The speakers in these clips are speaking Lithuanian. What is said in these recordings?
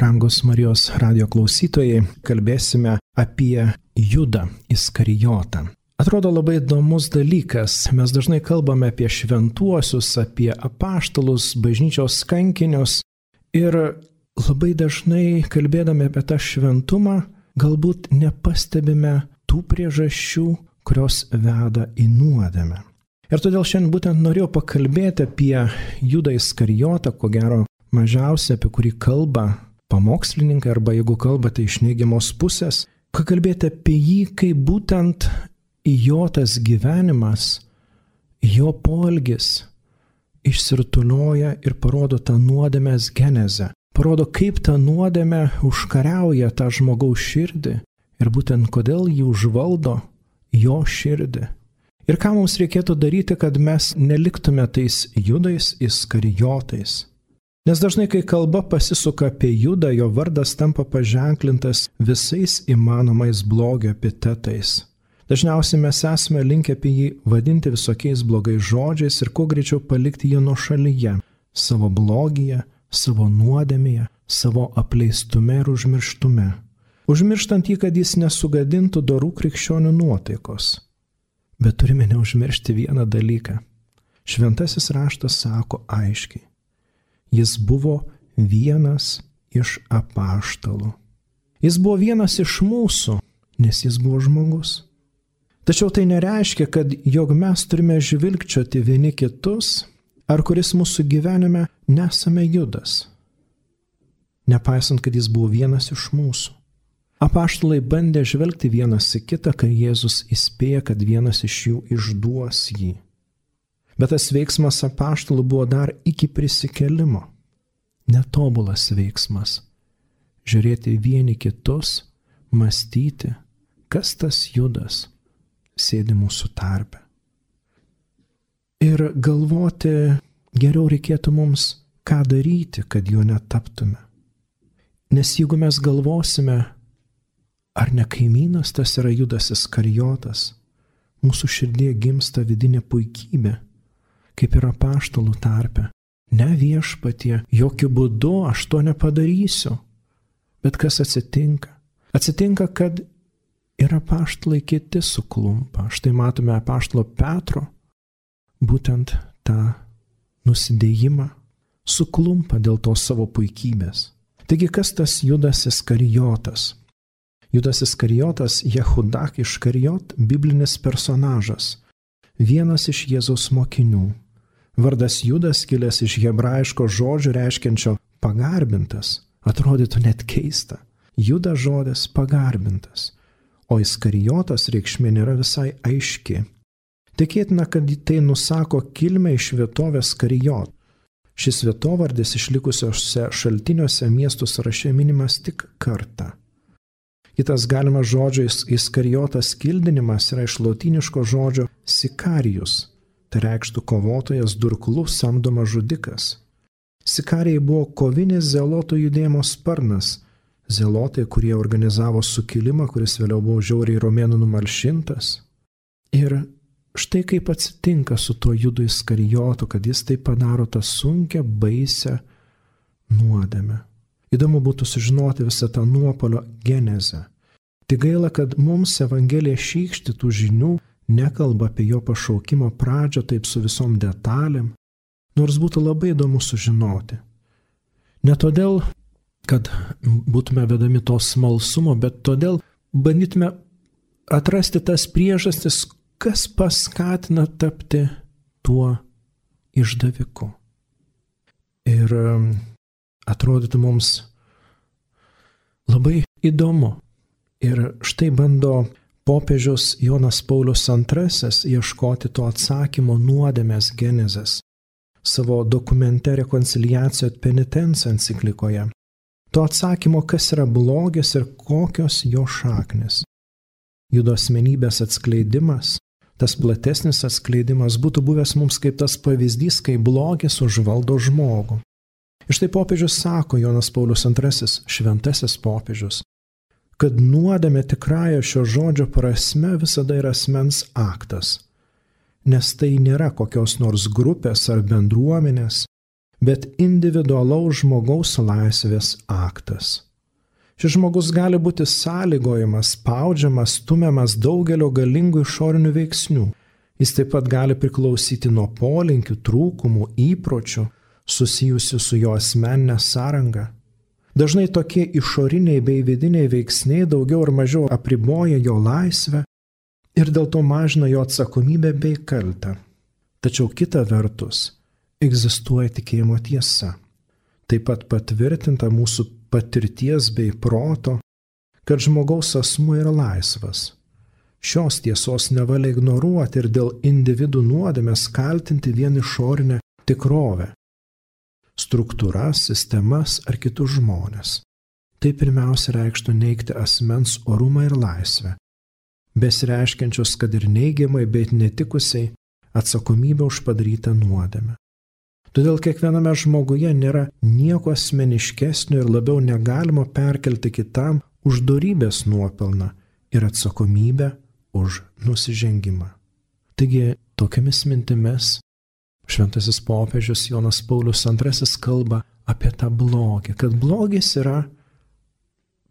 Brangus Marijos radio klausytojai, kalbėsime apie Judą Iskarijotą. Atrodo labai įdomus dalykas. Mes dažnai kalbame apie šventuosius, apie apaštalus, bažnyčios kankinius ir labai dažnai kalbėdami apie tą šventumą galbūt nepastebime tų priežasčių, kurios veda į nuodėmę. Ir todėl šiandien būtent norėjau pakalbėti apie Judą Iskarijotą, ko gero mažiausiai apie kurį kalba pamokslininkai arba jeigu kalbate iš neigiamos pusės, pakalbėti apie jį, kaip būtent jo tas gyvenimas, jo polgis išsirtulioja ir parodo tą nuodėmės genezę. Parodo, kaip ta nuodėmė užkariauja tą žmogaus širdį ir būtent kodėl jį užvaldo jo širdį. Ir ką mums reikėtų daryti, kad mes neliktume tais judais įskarijotais. Nes dažnai, kai kalba pasisuka apie judą, jo vardas tampa paženklintas visais įmanomais blogio epitetais. Dažniausiai mes esame linkę apie jį vadinti visokiais blogais žodžiais ir kuo greičiau palikti jį nuo šalyje - savo blogyje, savo nuodėmėje, savo apleistume ir užmirštume. Užmirštant jį, kad jis nesugadintų dorų krikščionių nuotaikos. Bet turime neužmiršti vieną dalyką. Šventasis raštas sako aiškiai. Jis buvo vienas iš apaštalų. Jis buvo vienas iš mūsų, nes jis buvo žmogus. Tačiau tai nereiškia, kad jog mes turime žvilgčioti vieni kitus, ar kuris mūsų gyvenime nesame judas. Nepaisant, kad jis buvo vienas iš mūsų. Apaštalai bandė žvelgti vienas į kitą, kai Jėzus įspėja, kad vienas iš jų išduos jį. Bet tas veiksmas apaštalų buvo dar iki prisikelimo. Netobulas veiksmas. Žiūrėti vieni kitus, mąstyti, kas tas judas sėdi mūsų tarpe. Ir galvoti geriau reikėtų mums, ką daryti, kad jo netaptume. Nes jeigu mes galvosime, Ar ne kaimynas tas yra Judas Iskarijotas? Mūsų širdie gimsta vidinė puikybė, kaip yra paštalų tarpe. Ne viešpatie, jokių būdų aš to nepadarysiu. Bet kas atsitinka? Atsitinka, kad ir apaštalai kiti suklumpa. Štai matome apaštalo Petro, būtent tą nusidėjimą, suklumpa dėl to savo puikybės. Taigi kas tas Judas Iskarijotas? Judas Iskarijotas Jehudak iš Karijot biblinis personažas, vienas iš Jėzaus mokinių. Vardas Judas kilęs iš hebrajiško žodžio reiškiančio pagarbintas, atrodytų net keista. Judas žodis pagarbintas, o Iskarijotas reikšmė nėra visai aiški. Tikėtina, kad tai nusako kilmę iš vietovės Karijot. Šis vietovardis išlikusiuose šaltiniuose miestų sąraše minimas tik kartą. Kitas galimas žodžio įskarijotas kildinimas yra iš latiniško žodžio sikarijus, tai reikštų kovotojas durklus samdomas žudikas. Sikarijai buvo kovinis zeloto judėjimo sparnas, zelotai, kurie organizavo sukilimą, kuris vėliau buvo žiauriai romėnų numalšintas. Ir štai kaip atsitinka su tuo judu įskarijotu, kad jis tai padaro tą sunkę, baisę nuodėmę. Įdomu būtų sužinoti visą tą nuopolio genezę. Tik gaila, kad mums Evangelija šykšti tų žinių nekalba apie jo pašaukimo pradžią taip su visom detalėm, nors būtų labai įdomu sužinoti. Ne todėl, kad būtume vedami to smalsumo, bet todėl bandytume atrasti tas priežastis, kas paskatina tapti tuo išdaviku. Ir atrodytų mums labai įdomu. Ir štai bando popiežius Jonas Paulius II ieškoti to atsakymo nuodėmės genezės savo dokumente Reconciliacijo et Penitencija enciklikoje. To atsakymo, kas yra blogis ir kokios jo šaknis. Judo asmenybės atskleidimas, tas platesnis atskleidimas būtų buvęs mums kaip tas pavyzdys, kai blogis užvaldo žmogų. Ir štai popiežius sako, Jonas Paulius II, šventasis popiežius, kad nuodėmė tikrąją šio žodžio prasme visada yra asmens aktas, nes tai nėra kokios nors grupės ar bendruomenės, bet individualaus žmogaus laisvės aktas. Šis žmogus gali būti sąlygojamas, spaudžiamas, stumiamas daugelio galingų išorinių veiksnių. Jis taip pat gali priklausyti nuo polinkių, trūkumų, įpročių susijusių su jo asmeninė sąranga. Dažnai tokie išoriniai bei vidiniai veiksniai daugiau ar mažiau apriboja jo laisvę ir dėl to mažina jo atsakomybę bei kaltę. Tačiau kita vertus, egzistuoja tikėjimo tiesa. Taip pat patvirtinta mūsų patirties bei proto, kad žmogaus asmuo yra laisvas. Šios tiesos nevalia ignoruoti ir dėl individų nuodėmės kaltinti vien išorinę tikrovę - struktūras, sistemas ar kitus žmonės. Tai pirmiausia reikštų neikti asmens orumą ir laisvę, besireiškiančius, kad ir neigiamai, bet netikusiai atsakomybę už padarytą nuodėmę. Todėl kiekviename žmoguje nėra nieko asmeniškesnio ir labiau negalimo perkelti kitam už darybės nuopelną ir atsakomybę už nusižengimą. Taigi tokiamis mintimis šventasis popiežius Jonas Paulius II kalba apie tą blogį, kad blogis yra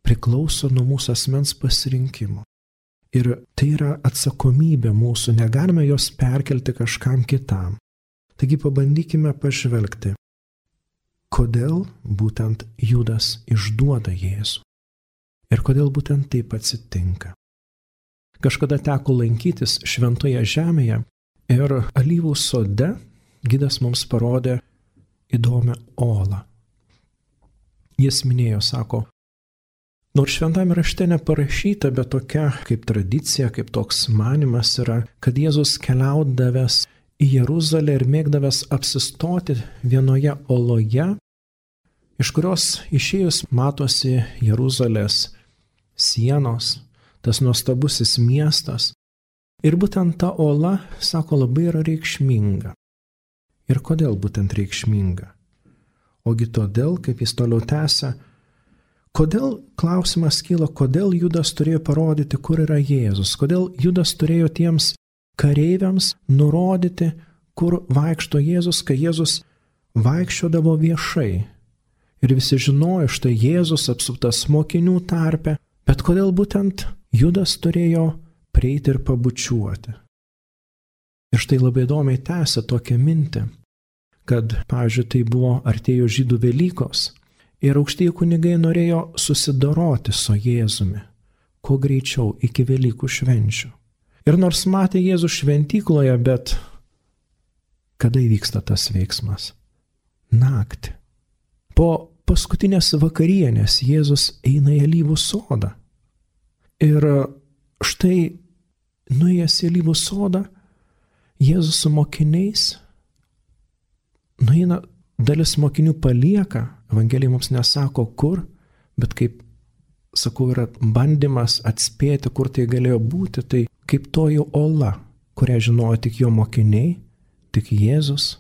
priklauso nuo mūsų asmens pasirinkimo. Ir tai yra atsakomybė mūsų, negalime jos perkelti kažkam kitam. Taigi pabandykime pažvelgti, kodėl būtent Judas išduoda Jėzų ir kodėl būtent taip atsitinka. Kažkada teko lankytis šventoje žemėje ir alyvų sode gidas mums parodė įdomią olą. Jis minėjo, sako, Nors šventame rašte neparašyta, bet tokia kaip tradicija, kaip toks manimas yra, kad Jėzus keliaudavęs į Jeruzalę ir mėgdavęs apsistoti vienoje oloje, iš kurios išėjus matosi Jeruzalės sienos, tas nuostabusis miestas. Ir būtent ta ola, sako, labai yra reikšminga. Ir kodėl būtent reikšminga? Ogi todėl, kaip jis toliau tęsia, kodėl klausimas kyla, kodėl Judas turėjo parodyti, kur yra Jėzus, kodėl Judas turėjo tiems kareiviams nurodyti, kur vaikšto Jėzus, kai Jėzus vaikščiodavo viešai. Ir visi žinojo, štai Jėzus apsuptas mokinių tarpe, bet kodėl būtent Judas turėjo prieiti ir pabučiuoti. Ir štai labai įdomiai tęsia tokią mintį, kad, pavyzdžiui, tai buvo artėjo žydų Velykos ir aukštieji kunigai norėjo susidoroti su Jėzumi, kuo greičiau iki Velykų švenčių. Ir nors matė Jėzų šventykloje, bet kada įvyksta tas veiksmas? Naktį. Po paskutinės vakarienės Jėzus eina į alyvų sodą. Ir štai nuėjęs į alyvų sodą, Jėzus su mokiniais nueina, dalis mokinių palieka, Evangelija mums nesako kur, bet kaip sakau, yra bandymas atspėti, kur tai galėjo būti, tai kaip toji ola, kurią žinojo tik jo mokiniai, tik Jėzus.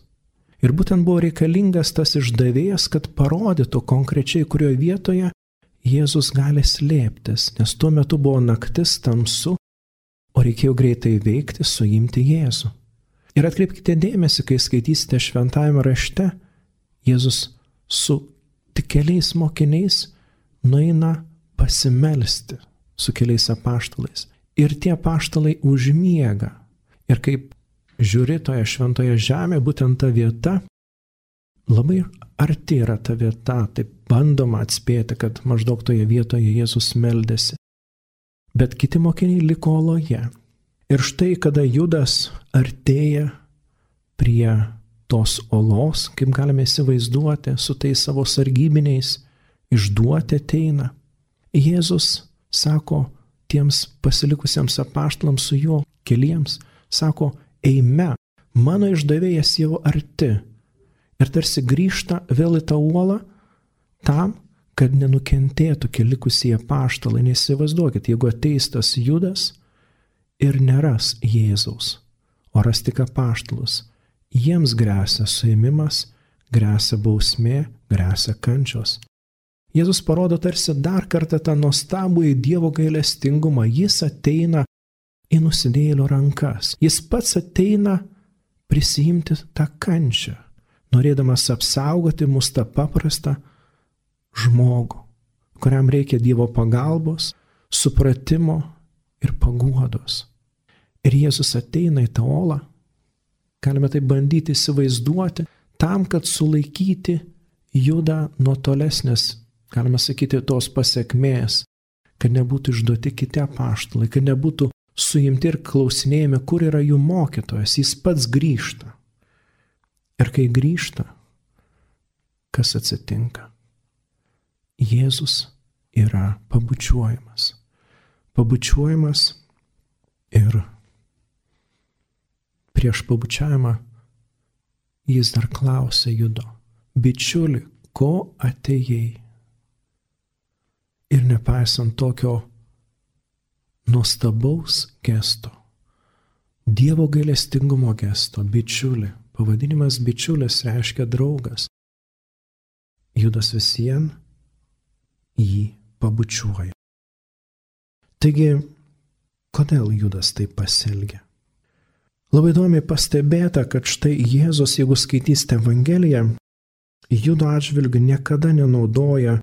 Ir būtent buvo reikalingas tas išdavėjas, kad parodytų konkrečiai, kurioje vietoje Jėzus gali slėptis, nes tuo metu buvo naktis tamsu, o reikėjo greitai veikti, suimti Jėzų. Ir atkreipkite dėmesį, kai skaitysite šventajame rašte, Jėzus su tik keliais mokiniais nueina pasimelsti su keliais apaštalais. Ir tie apaštalai užmiega. Ir kaip žiūri toje šventoje žemėje, būtent ta vieta, labai arti yra ta vieta, taip bandoma atspėti, kad maždaug toje vietoje Jėzus meldėsi. Bet kiti mokiniai liko oloje. Ir štai, kada Judas artėja prie tos olos, kaip galime įsivaizduoti, su tais savo sargybiniais, išduoti ateina. Jėzus sako tiems pasilikusiems apaštalams su juo keliems, sako, eime, mano išdavėjas jau arti. Ir tarsi grįžta vėl į tą uolą tam, kad nenukentėtų kelikusieji apaštalai. Neįsivaizduokit, jeigu ateis tas judas ir neras Jėzaus, o ras tik apaštalus, jiems grėsia suėmimas, grėsia bausmė, grėsia kančios. Jėzus parodo tarsi dar kartą tą nuostabų į Dievo gailestingumą. Jis ateina į nusidėjėlio rankas. Jis pats ateina prisijimti tą kančią. norėdamas apsaugoti mus tą paprastą žmogų, kuriam reikia Dievo pagalbos, supratimo ir paguodos. Ir Jėzus ateina į tą olą, galime tai bandyti įsivaizduoti, tam, kad sulaikyti juda nuo tolesnės, galime sakyti, tos pasiekmės, kad nebūtų išduoti kiti apaštalai, kad nebūtų suimti ir klausinėjami, kur yra jų mokytojas, jis pats grįžta. Ir kai grįžta, kas atsitinka? Jėzus yra pabučiuojamas. Pabučiuojamas ir prieš pabučiavimą jis dar klausė judo, bičiuli, ko atėjai? Ir nepaisant tokio nuostabaus gesto, Dievo gailestingumo gesto, bičiuli, pavadinimas bičiulis reiškia draugas. Judas visien jį pabučiuoja. Taigi, kodėl Judas taip pasielgia? Labai įdomiai pastebėta, kad štai Jėzus, jeigu skaitysite Evangeliją, judo atžvilgių niekada nenaudoja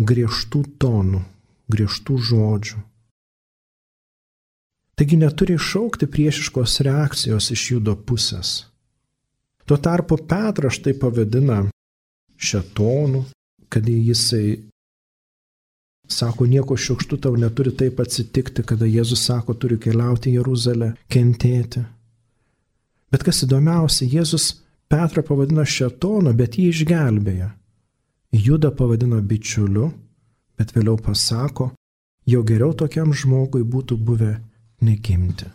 griežtų tonų, griežtų žodžių. Taigi neturi iššaukti priešiškos reakcijos iš judo pusės. Tuo tarpu Petras tai pavadina šetonu, kad jisai sako, nieko šiukštų tau neturi taip atsitikti, kada Jėzus sako, turiu keliauti į Jeruzalę, kentėti. Bet kas įdomiausia, Jėzus Petrą pavadino šetonu, bet jį išgelbėja. Judą pavadino bičiuliu, bet vėliau pasako, jo geriau tokiam žmogui būtų buvę negimti.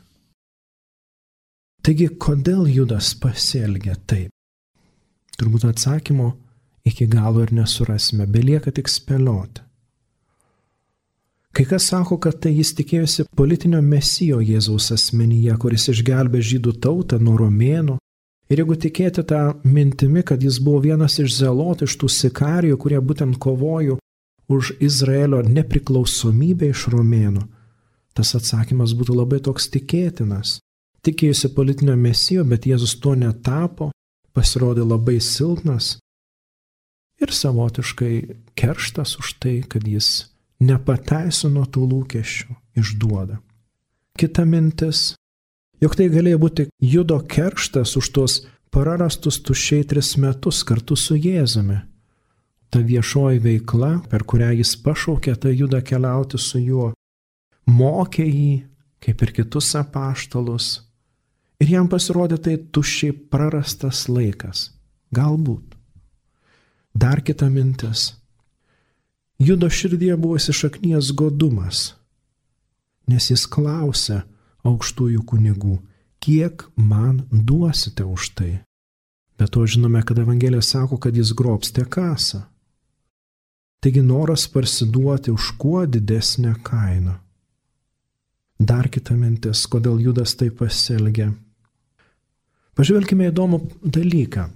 Taigi, kodėl Judas pasielgia taip? Turbūt atsakymo iki galo ir nesurasime, belieka tik spėlioti. Kai kas sako, kad tai jis tikėjosi politinio mesijo Jėzaus asmenyje, kuris išgelbė žydų tautą nuo romėnų. Ir jeigu tikėti tą mintimi, kad jis buvo vienas iš zelotų, iš tų sikarijų, kurie būtent kovojo už Izraelio nepriklausomybę iš romėnų, tas atsakymas būtų labai toks tikėtinas. Tikėjusi politinio mesijo, bet Jėzus to netapo, pasirodė labai silpnas ir savotiškai kerštas už tai, kad jis nepateisino tų lūkesčių, išduoda. Kita mintis, jog tai galėjo būti judo kerštas už tuos prarastus tušiai tris metus kartu su Jėzumi. Ta viešoji veikla, per kurią jis pašaukė tą judą keliauti su juo, mokė jį, kaip ir kitus apaštalus, ir jam pasirodė tai tušiai prarastas laikas. Galbūt. Dar kita mintis Judo širdyje buvo įsišaknyjas godumas, nes jis klausė aukštųjų kunigų, kiek man duosite už tai. Bet to žinome, kad Evangelija sako, kad jis grobstė kasą. Taigi noras parsiduoti už kuo didesnę kainą. Dar kita mintis, kodėl Judas taip pasielgia. Pažvelkime įdomų dalyką.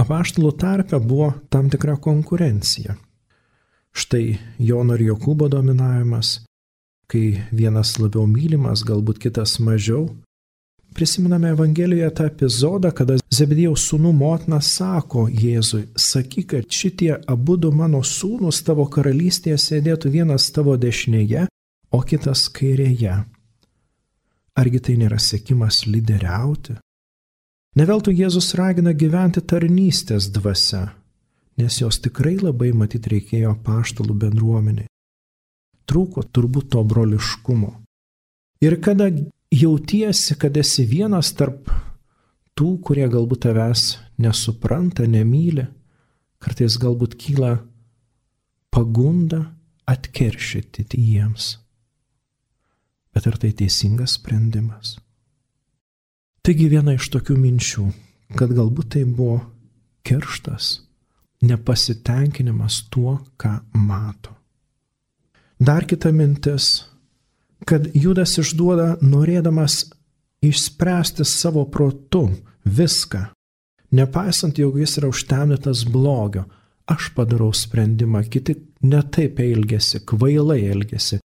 Apaštalų tarpe buvo tam tikra konkurencija. Štai Jono ir Jokūbo dominavimas, kai vienas labiau mylimas, galbūt kitas mažiau. Prisiminame Evangelijoje tą epizodą, kada Zebedėjaus sūnų motina sako Jėzui, sakyk, kad šitie abu du mano sūnus tavo karalystėje sėdėtų vienas tavo dešinėje, o kitas kairėje. Argi tai nėra sėkimas lyderiauti? Neveltui Jėzus ragina gyventi tarnystės dvasia, nes jos tikrai labai matyt reikėjo paštalų bendruomeniai. Trūko turbūt to broliškumo. Ir kada jautiesi, kad esi vienas tarp tų, kurie galbūt tavęs nesupranta, nemyli, kartais galbūt kyla pagunda atkeršyti jiems. Bet ar tai teisingas sprendimas? Taigi viena iš tokių minčių, kad galbūt tai buvo kerštas nepasitenkinimas tuo, ką mato. Dar kita mintis, kad Judas išduoda norėdamas išspręsti savo protu viską, nepaisant, jog jis yra užtemdytas blogio. Aš padarau sprendimą, kiti netaip elgesi, kvailai elgesi.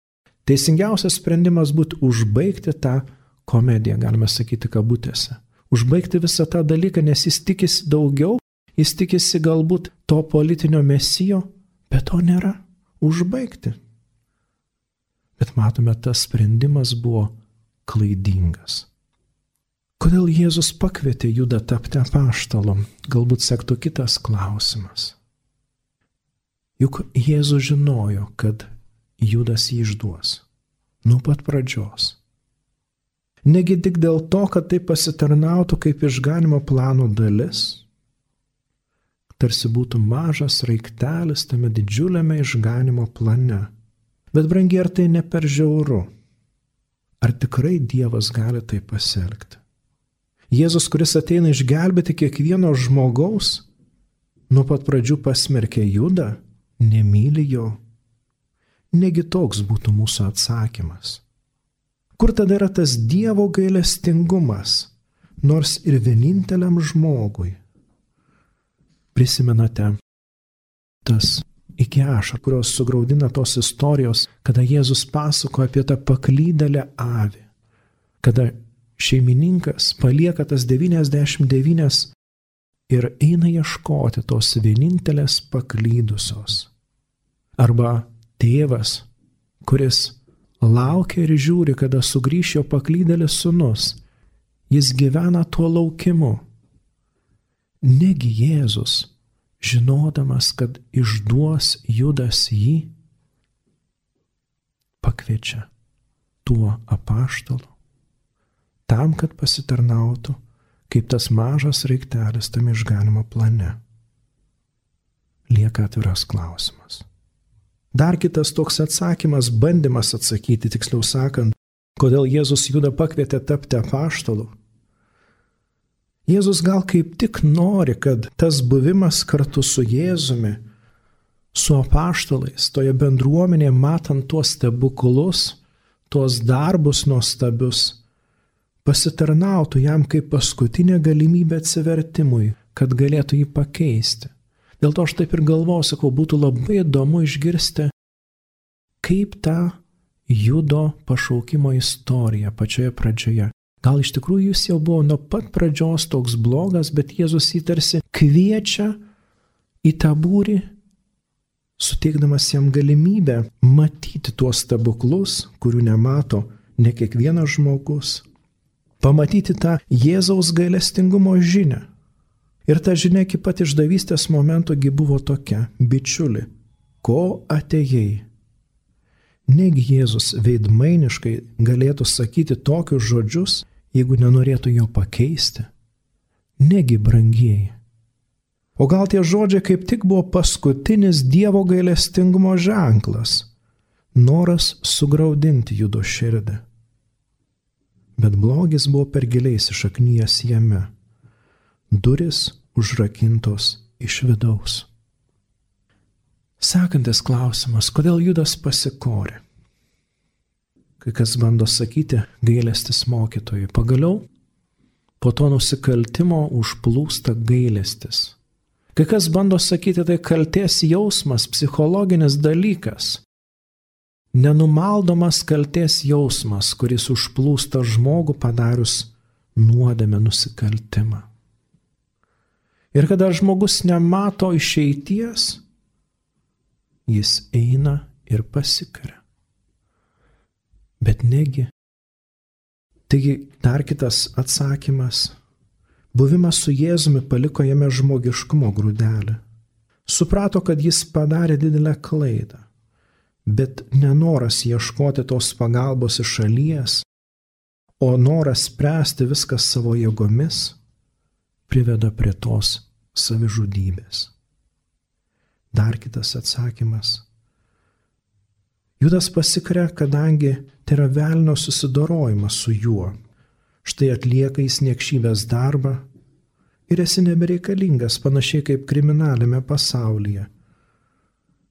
Teisingiausias sprendimas būtų užbaigti tą komediją, galime sakyti, kabutėse. Užbaigti visą tą dalyką, nes jis tikisi daugiau Jis tikisi galbūt to politinio mesijo, bet to nėra. Užbaigti. Bet matome, tas sprendimas buvo klaidingas. Kodėl Jėzus pakvietė Judą tapti apaštalu? Galbūt sektų kitas klausimas. Juk Jėzus žinojo, kad Judas jį išduos. Nuo pat pradžios. Negi tik dėl to, kad tai pasitarnautų kaip išganimo plano dalis, tarsi būtų mažas raiktelis tame didžiuliame išganimo plane. Bet brangi, ar tai ne per žiauru? Ar tikrai Dievas gali tai pasielgti? Jėzus, kuris ateina išgelbėti kiekvieno žmogaus, nuo pat pradžių pasmerkė Judą, nemyli jo. Negi toks būtų mūsų atsakymas. Kur tada yra tas Dievo gailestingumas, nors ir vieninteliam žmogui, Prisimenate tas iki ašą, kurios sugraudina tos istorijos, kada Jėzus pasako apie tą paklydalę avį, kada šeimininkas palieka tas 99 ir eina ieškoti tos vienintelės paklydusios. Arba tėvas, kuris laukia ir žiūri, kada sugrįš jo paklydėlis sunus, jis gyvena tuo laukimu Negi Jėzus, žinodamas, kad išduos Judas jį, pakviečia tuo apaštalu, tam, kad pasitarnautų kaip tas mažas raiktelis tam išganimo plane. Lieka atviras klausimas. Dar kitas toks atsakymas, bandymas atsakyti, tiksliau sakant, kodėl Jėzus Judą pakvietė tapti apaštalu, Jėzus gal kaip tik nori, kad tas buvimas kartu su Jėzumi, su apaštalais, toje bendruomenėje, matant tuos stebuklus, tuos darbus nuostabius, pasitarnautų jam kaip paskutinė galimybė atsivertimui, kad galėtų jį pakeisti. Dėl to aš taip ir galvoju, sakau, būtų labai įdomu išgirsti, kaip ta judo pašaukimo istorija pačioje pradžioje Gal iš tikrųjų jis jau buvo nuo pat pradžios toks blogas, bet Jėzus jį tarsi kviečia į tą būrį, suteikdamas jam galimybę matyti tuos stebuklus, kurių nemato ne kiekvienas žmogus, pamatyti tą Jėzaus gailestingumo žinę. Ir ta žinia iki pat išdavystės momentogi buvo tokia, bičiuli, ko atėjai? Negi Jėzus veidmainiškai galėtų sakyti tokius žodžius, jeigu nenorėtų jo pakeisti? Negi brangieji. O gal tie žodžiai kaip tik buvo paskutinis Dievo gailestingumo ženklas - noras sugraudinti judo širdį. Bet blogis buvo per giliai įsišaknyjęs jame. Duris užrakintos iš vidaus. Sekantis klausimas, kodėl Judas pasikorė? kai kas bando sakyti gailestis mokytojui. Pagaliau po to nusikaltimo užplūsta gailestis. Kai kas bando sakyti, tai kalties jausmas, psichologinis dalykas. Nenumaldomas kalties jausmas, kuris užplūsta žmogų padarius nuodėmę nusikaltimą. Ir kada žmogus nemato išeities, jis eina ir pasikaria bet negi. Taigi dar kitas atsakymas. Buvimas su Jėzumi paliko jame žmogiškumo grūdelį. Suprato, kad jis padarė didelę klaidą, bet nenoras ieškoti tos pagalbos iš šalies, o noras spręsti viską savo jėgomis, priveda prie tos savižudybės. Dar kitas atsakymas Judas pasikrė, kadangi tai yra velnio susidorojimas su juo. Štai atlieka jis niekšybės darbą ir esi nebereikalingas panašiai kaip kriminalime pasaulyje.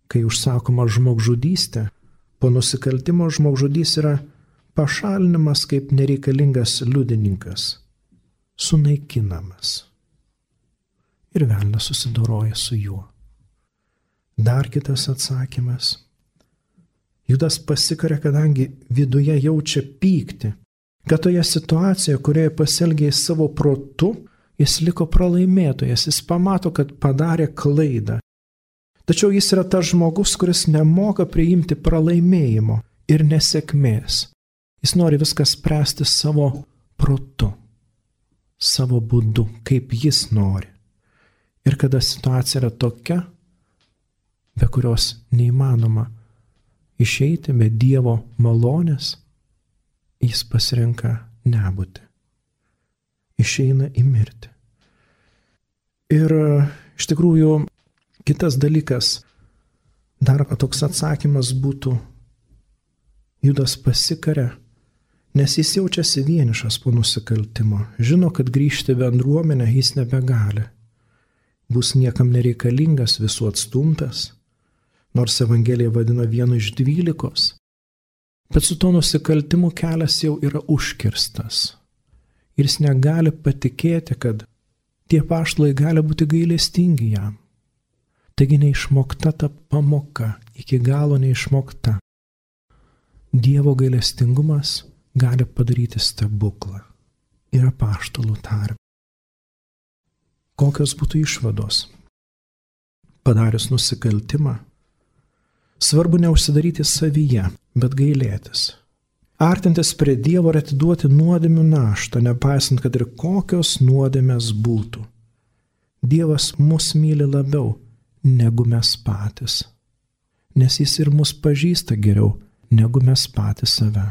Kai užsakoma žmogžudystė, po nusikaltimo žmogžudys yra pašalinimas kaip nereikalingas liudininkas, sunaikinamas. Ir velnas susidoroja su juo. Dar kitas atsakymas Judas pasikarė, kadangi viduje jaučia pyktį, kad toje situacijoje, kurioje pasielgė savo protu, Jis liko pralaimėtojas, jis pamato, kad padarė klaidą. Tačiau jis yra tas žmogus, kuris nemoka priimti pralaimėjimo ir nesėkmės. Jis nori viską spręsti savo protu, savo būdu, kaip jis nori. Ir kada situacija yra tokia, be kurios neįmanoma išeiti be Dievo malonės, jis pasirenka nebūti. Išeina į mirtį. Ir iš tikrųjų kitas dalykas, dar toks atsakymas būtų, Judas pasikarė, nes jis jaučiasi vienišas po nusikaltimo, žino, kad grįžti bendruomenę jis nebegali, bus niekam nereikalingas, visų atstumtas, nors Evangelija vadina vienu iš dvylikos, Bet su to nusikaltimu kelias jau yra užkirstas. Ir jis negali patikėti, kad tie paštlai gali būti gailestingi jam. Taigi neišmokta ta pamoka, iki galo neišmokta. Dievo gailestingumas gali padaryti stebuklą. Yra paštalų tarp. Kokios būtų išvados? Padarius nusikaltimą, Svarbu neužsidaryti savyje, bet gailėtis. Artintis prie Dievo ir atiduoti nuodėmių naštą, nepaisant, kad ir kokios nuodėmės būtų. Dievas mus myli labiau negu mes patys, nes Jis ir mus pažįsta geriau negu mes patys save.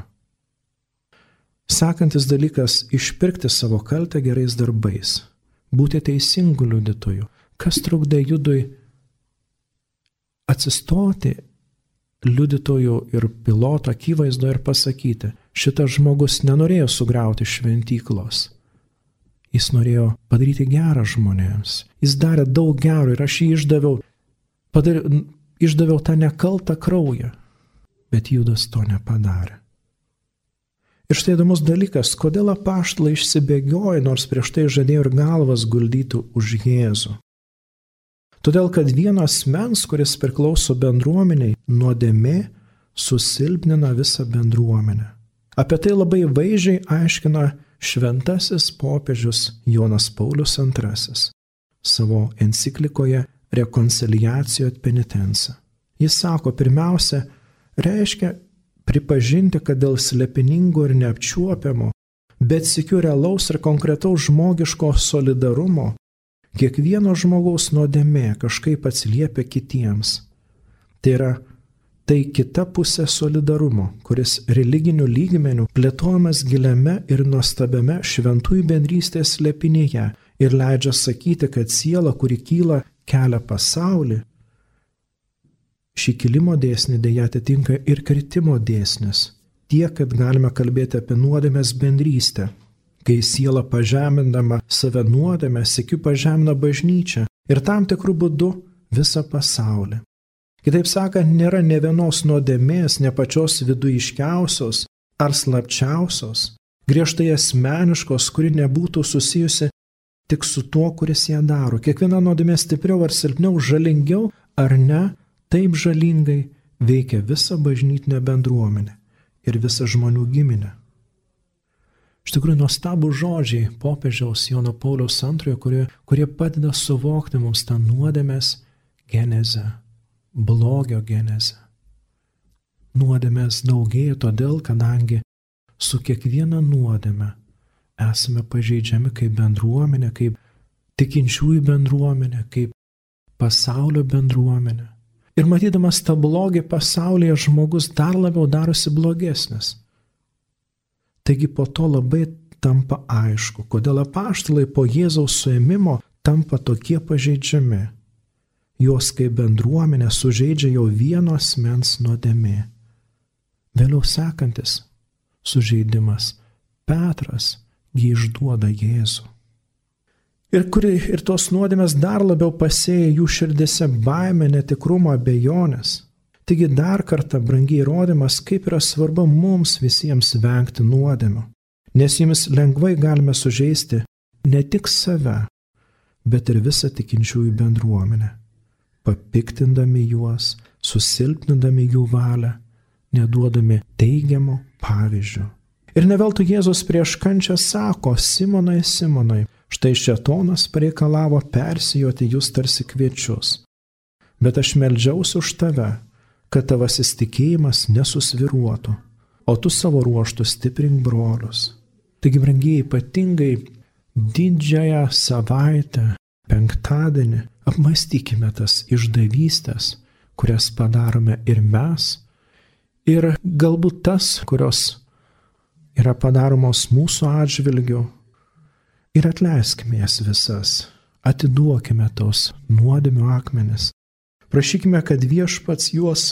Sekantis dalykas - išpirkti savo kaltę gerais darbais, būti teisingų liudytojų. Kas trukdė judui atsistoti liudytojų ir piloto akivaizdo ir pasakyti, šitas žmogus nenorėjo sugriauti šventyklos. Jis norėjo padaryti gerą žmonėms. Jis darė daug gero ir aš jį išdaviau, padar, išdaviau tą nekaltą kraują. Bet Judas to nepadarė. Ir štai įdomus dalykas, kodėl apaštlai išsibėgiojo, nors prieš tai žadėjo ir galvas guldytų už Jėzų. Todėl, kad vienas mens, kuris priklauso bendruomeniai, nuodėmė susilpnina visą bendruomenę. Apie tai labai vaizdžiai aiškina šventasis popiežius Jonas Paulius II savo enciklikoje Reconciliacijo penitencija. Jis sako, pirmiausia, reiškia pripažinti, kad dėl slepiningo ir neapčiuopiamo, bet sikiu realaus ir konkretaus žmogiško solidarumo Kiekvieno žmogaus nuodėmė kažkaip atsiliepia kitiems. Tai yra tai kita pusė solidarumo, kuris religiniu lygmeniu plėtojamas giliame ir nuostabiame šventųjų bendrystės lepinėje ir leidžia sakyti, kad siela, kuri kyla, kelia pasaulį. Šį kilimo dėsnį dėja atitinka ir kritimo dėsnis. Tiek, kad galime kalbėti apie nuodėmės bendrystę, kai siela pažemindama save nuodėmę, sėkiu pažemina bažnyčią ir tam tikrų būdų visą pasaulį. Kitaip sakant, nėra ne vienos nuodėmės, ne pačios viduiškiausios ar slapčiausios, griežtai asmeniškos, kuri nebūtų susijusi tik su tuo, kuris ją daro. Kiekviena nuodėmė stipriau ar silpniau, žalingiau ar ne, taip žalingai veikia visą bažnytinę bendruomenę ir visą žmonių giminę. Iš tikrųjų, nuostabų žodžiai popiežiaus Jono Pauliaus antrojo, kurie, kurie padeda suvokti mums tą nuodėmės genezę, blogio genezę. Nuodėmės daugėja todėl, kadangi su kiekviena nuodėme esame pažeidžiami kaip bendruomenė, kaip tikinčiųjų bendruomenė, kaip pasaulio bendruomenė. Ir matydamas tą blogį pasaulyje žmogus dar labiau darosi blogesnis. Taigi po to labai tampa aišku, kodėl apaštalai po Jėzaus suėmimo tampa tokie pažeidžiami. Juos kaip bendruomenė sužeidžia jau vienos mens nuodėmė. Vėliau sekantis sužeidimas Petras jį išduoda Jėzų. Ir, kuri, ir tos nuodėmės dar labiau pasėja jų širdise baimę, netikrumą, abejonės. Taigi dar kartą brangiai įrodymas, kaip yra svarbu mums visiems vengti nuodėmių, nes jomis lengvai galime sužeisti ne tik save, bet ir visą tikinčiųjų bendruomenę, papiktindami juos, susilpnindami jų valią, neduodami teigiamo pavyzdžio. Ir neveltui Jėzus prieš kančią sako, Simonai, Simonai, Štai šetonas pareikalavo persijoti jūs tarsi kviečius. Bet aš melžiausi už tave, kad tavasis tikėjimas nesusviruotų, o tu savo ruoštų stiprink brolius. Taigi, brangiai, ypatingai didžiąją savaitę, penktadienį, apmastykime tas išdavystės, kurias padarome ir mes, ir galbūt tas, kurios yra padaromos mūsų atžvilgiu, ir atleiskime jas visas, atiduokime tos nuodėmių akmenis, prašykime, kad viešpats juos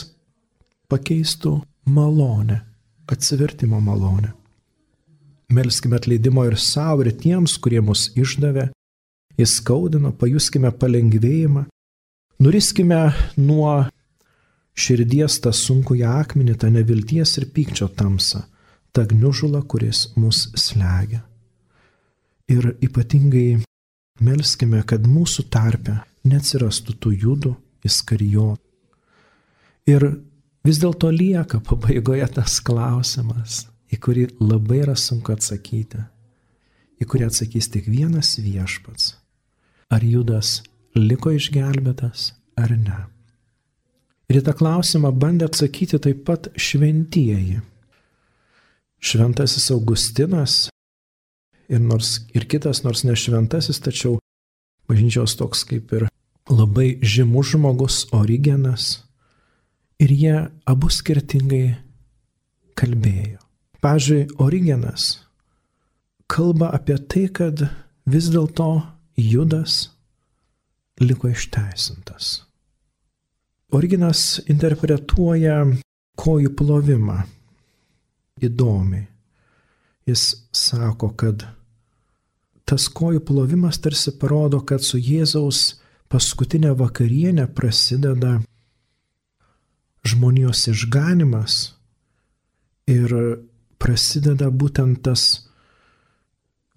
pakeistų malonę, atsivertimo malonę. Melskime atleidimo ir savo, ir tiems, kurie mus išdavė, įskaudino, pajuskime palengvėjimą, nuriskime nuo širdies tą sunkų akmenį, tą nevilties ir pykčio tamsą, tą gniužulą, kuris mus slegia. Ir ypatingai melskime, kad mūsų tarpe neatsirastų tų judų, įskarijotų. Ir vis dėlto lieka pabaigoje tas klausimas, į kurį labai yra sunku atsakyti, į kurį atsakys tik vienas viešpats. Ar Judas liko išgelbėtas ar ne? Ir į tą klausimą bandė atsakyti taip pat šventieji. Šventasis Augustinas ir, nors, ir kitas, nors ne šventasis, tačiau bažnyčios toks kaip ir labai žymus žmogus Origenas. Ir jie abu skirtingai kalbėjo. Pavyzdžiui, Origenas kalba apie tai, kad vis dėlto Judas liko išteisintas. Originas interpretuoja kojų plovimą įdomiai. Jis sako, kad tas kojų plovimas tarsi parodo, kad su Jėzaus paskutinė vakarienė prasideda žmonijos išganimas ir prasideda būtent tas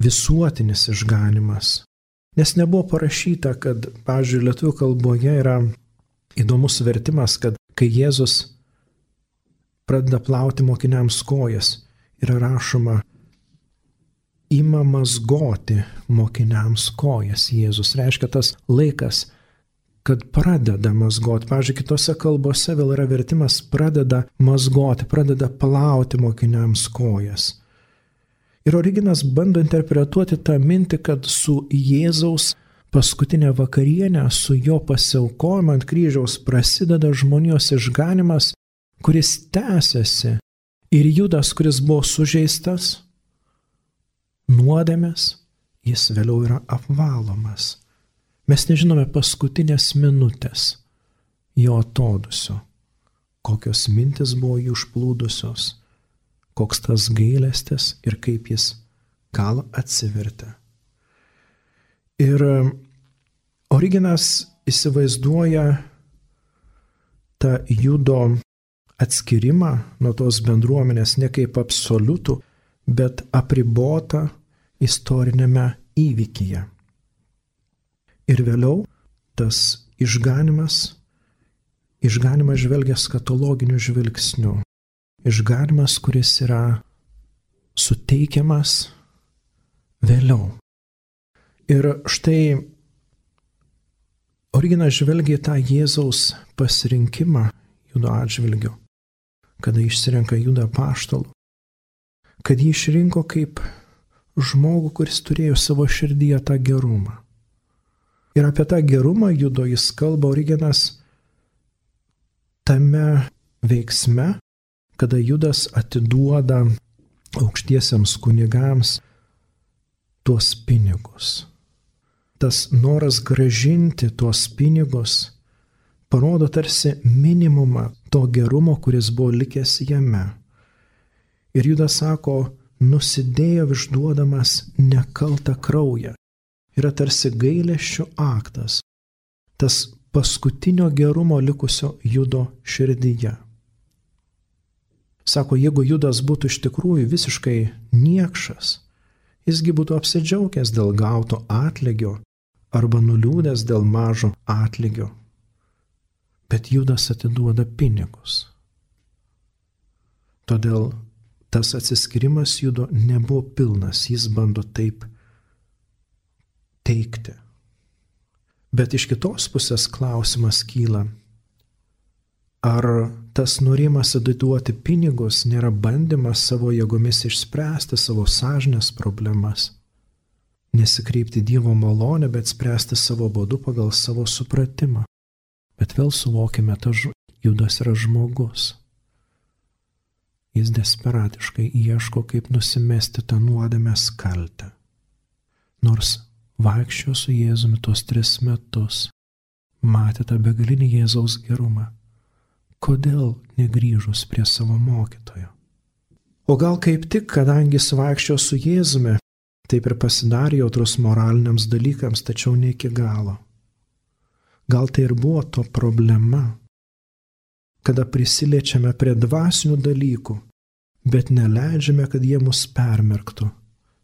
visuotinis išganimas. Nes nebuvo parašyta, kad, pavyzdžiui, lietuvių kalboje yra įdomus vertimas, kad kai Jėzus pradeda plauti mokiniams kojas, yra rašoma įmamas goti mokiniams kojas Jėzus. Reiškia tas laikas, kad pradeda mazgoti. Pavyzdžiui, kitose kalbose vėl yra vertimas pradeda mazgoti, pradeda plauti mokiniams kojas. Ir originas bando interpretuoti tą mintį, kad su Jėzaus paskutinė vakarienė, su jo pasiaukojimu ant kryžiaus prasideda žmonijos išganimas, kuris tęsiasi. Ir Judas, kuris buvo sužeistas, nuodėmės, jis vėliau yra apvalomas. Mes nežinome paskutinės minutės jo atodusio, kokios mintis buvo jų užplūdusios, koks tas gailestis ir kaip jis gal atsivertė. Ir um, Originas įsivaizduoja tą judo atskirimą nuo tos bendruomenės ne kaip absoliutų, bet apribotą istorinėme įvykyje. Ir vėliau tas išganimas, išganimas žvelgia skatologiniu žvilgsniu. Išganimas, kuris yra suteikiamas vėliau. Ir štai Originas žvelgia į tą Jėzaus pasirinkimą judo atžvilgiu, kada išsirenka judą paštalų, kad jį išrinko kaip žmogų, kuris turėjo savo širdyje tą gerumą Ir apie tą gerumą judo jis kalba Origenas tame veiksme, kada Judas atiduoda aukštiesiems kunigams tuos pinigus. Tas noras gražinti tuos pinigus parodo tarsi minimumą to gerumo, kuris buvo likęs jame. Ir Judas sako, nusidėjo išduodamas nekaltą kraują yra tarsi gailėščių aktas, tas paskutinio gerumo likusio judo širdyje. Sako, jeigu judas būtų iš tikrųjų visiškai niekšas, jisgi būtų apsidžiaugęs dėl gauto atlygio arba nuliūdęs dėl mažo atlygio. Bet judas atiduoda pinigus. Todėl tas atsiskirimas judo nebuvo pilnas, jis bando taip teikti. Bet iš kitos pusės klausimas kyla, ar tas norimas atiduoti pinigus nėra bandymas savo jėgomis išspręsti savo sąžinės problemas, nesikreipti Dievo malonę, bet spręsti savo būdu pagal savo supratimą. Bet vėl suvokime, tas judas yra žmogus. Jis desperatiškai ieško, kaip nusimesti tą nuodėmės kaltę. Nors vaikščio su Jėzumi tuos tris metus, matė tą begalinį Jėzaus gerumą. Kodėl negryžus prie savo mokytojo? O gal kaip tik, kadangi jis vaikščio su Jėzumi, taip ir pasidarė jautrus moraliniams dalykams, tačiau ne iki galo. Gal tai ir buvo to problema, kada prisiliečiame prie dvasinių dalykų, bet neleidžiame, kad jie mus permerktų,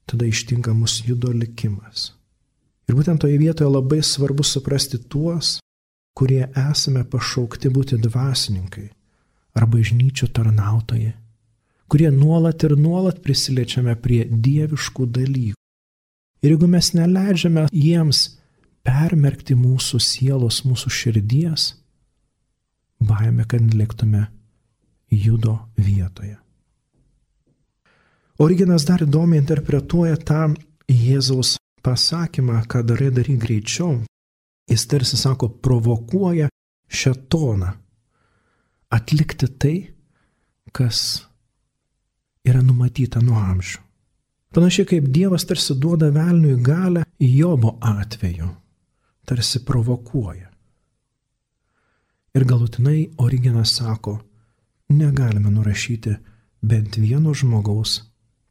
tada ištinka mus judo likimas. Ir būtent toje vietoje labai svarbu suprasti tuos, kurie esame pašaukti būti dvasininkai ar bažnyčių tarnautojai, kurie nuolat ir nuolat prisiliečiame prie dieviškų dalykų. Ir jeigu mes neleidžiame jiems permerkti mūsų sielos, mūsų širdies, baime, kad liktume judo vietoje. Originas dar įdomiai interpretuoja tą Jėzaus pasakymą, ką darai daryk greičiau. Jis tarsi sako, provokuoja šetoną atlikti tai, kas yra numatyta nuo amžių. Panašiai kaip Dievas tarsi duoda velniui galę Jobo atveju, tarsi provokuoja. Ir galutinai Originas sako, negalime nurašyti bent vieno žmogaus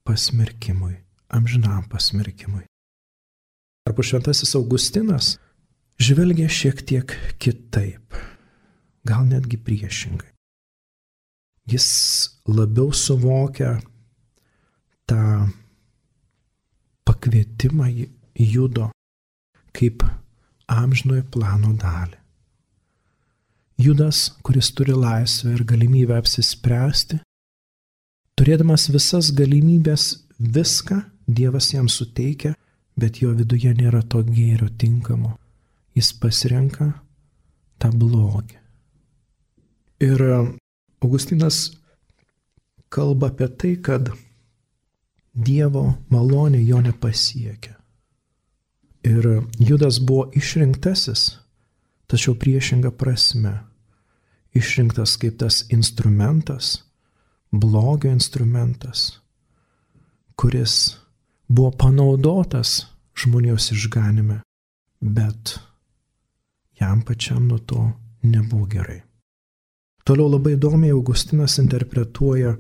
pasmerkimui, amžinam pasmerkimui. Arba šventasis Augustinas žvelgia šiek tiek kitaip, gal netgi priešingai. Jis labiau suvokia tą pakvietimą judo kaip amžinojo plano dalį. Judas, kuris turi laisvę ir galimybę apsispręsti, Turėdamas visas galimybės viską Dievas jam suteikia, bet jo viduje nėra to gėrio tinkamo. Jis pasirenka tą blogį. Ir Augustinas kalba apie tai, kad Dievo malonė jo nepasiekia. Ir Judas buvo išrinktasis, tačiau priešinga prasme. Išrinktas kaip tas instrumentas, blogio instrumentas, kuris buvo panaudotas žmonijos išganime, bet jam pačiam nuo to nebuvo gerai. Toliau labai įdomiai Augustinas interpretuoja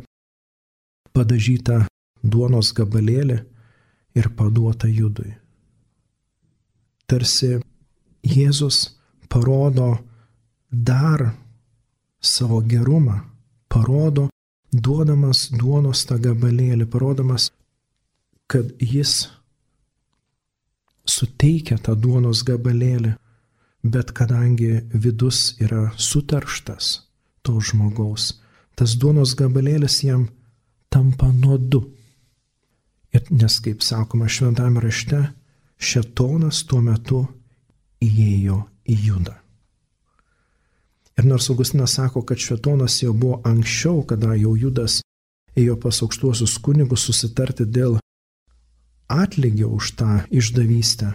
padažytą duonos gabalėlį ir paduotą judui. Tarsi Jėzus parodo dar savo gerumą, parodo, duodamas duonos tą gabalėlį, parodamas, kad jis suteikia tą duonos gabalėlį, bet kadangi vidus yra sutarštas to žmogaus, tas duonos gabalėlis jam tampa nuodu. Ir nes, kaip sakoma šventame rašte, šetonas tuo metu įėjo į judą. Ir nors Augustinas sako, kad švetonas jau buvo anksčiau, kada jau Judas ėjo pas aukštuosius kunigus susitarti dėl atlygio už tą išdavystę,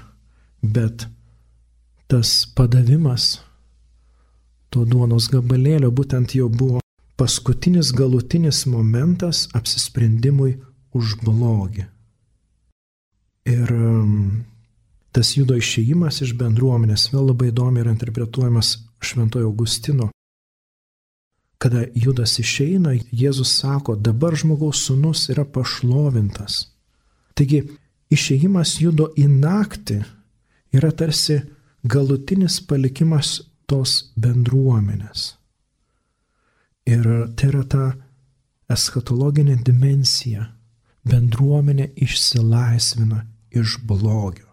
bet tas padavimas to duonos gabalėlio būtent jau buvo paskutinis galutinis momentas apsisprendimui už blogį. Ir um, tas judo išėjimas iš bendruomenės vėl labai įdomiai yra interpretuojamas Šventojo Augustino. Kada Judas išeina, Jėzus sako, dabar žmogaus sunus yra pašlovintas. Taigi išėjimas judo į naktį yra tarsi galutinis palikimas tos bendruomenės. Ir tai yra ta eschatologinė dimensija. Bendruomenė išsilaisvina iš blogio.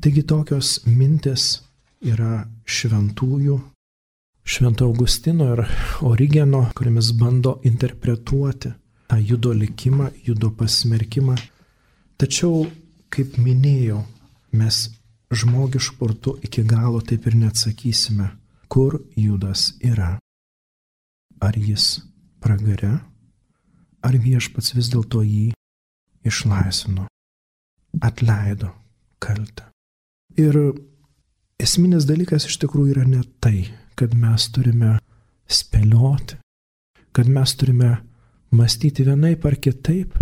Taigi tokios mintis yra šventųjų, Švento Augustino ir Origeno, kuriamis bando interpretuoti tą judo likimą, judo pasmerkimą. Tačiau, kaip minėjau, mes žmogišku portu iki galo taip ir neatsakysime, kur Judas yra. Ar jis pragare, ar viešpats vis dėlto jį išlaisvino, atleido kaltę. Ir esminis dalykas iš tikrųjų yra ne tai, kad mes turime spėlioti, kad mes turime mąstyti vienaip ar kitaip.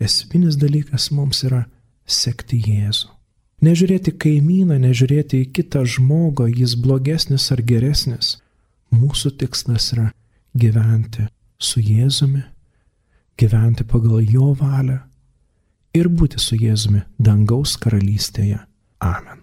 Esminis dalykas mums yra sekti Jėzų. Nežiūrėti kaimyną, nežiūrėti į kitą žmogų, jis blogesnis ar geresnis. Mūsų tikslas yra gyventi su Jėzumi, gyventi pagal jo valią ir būti su Jėzumi dangaus karalystėje. Amen.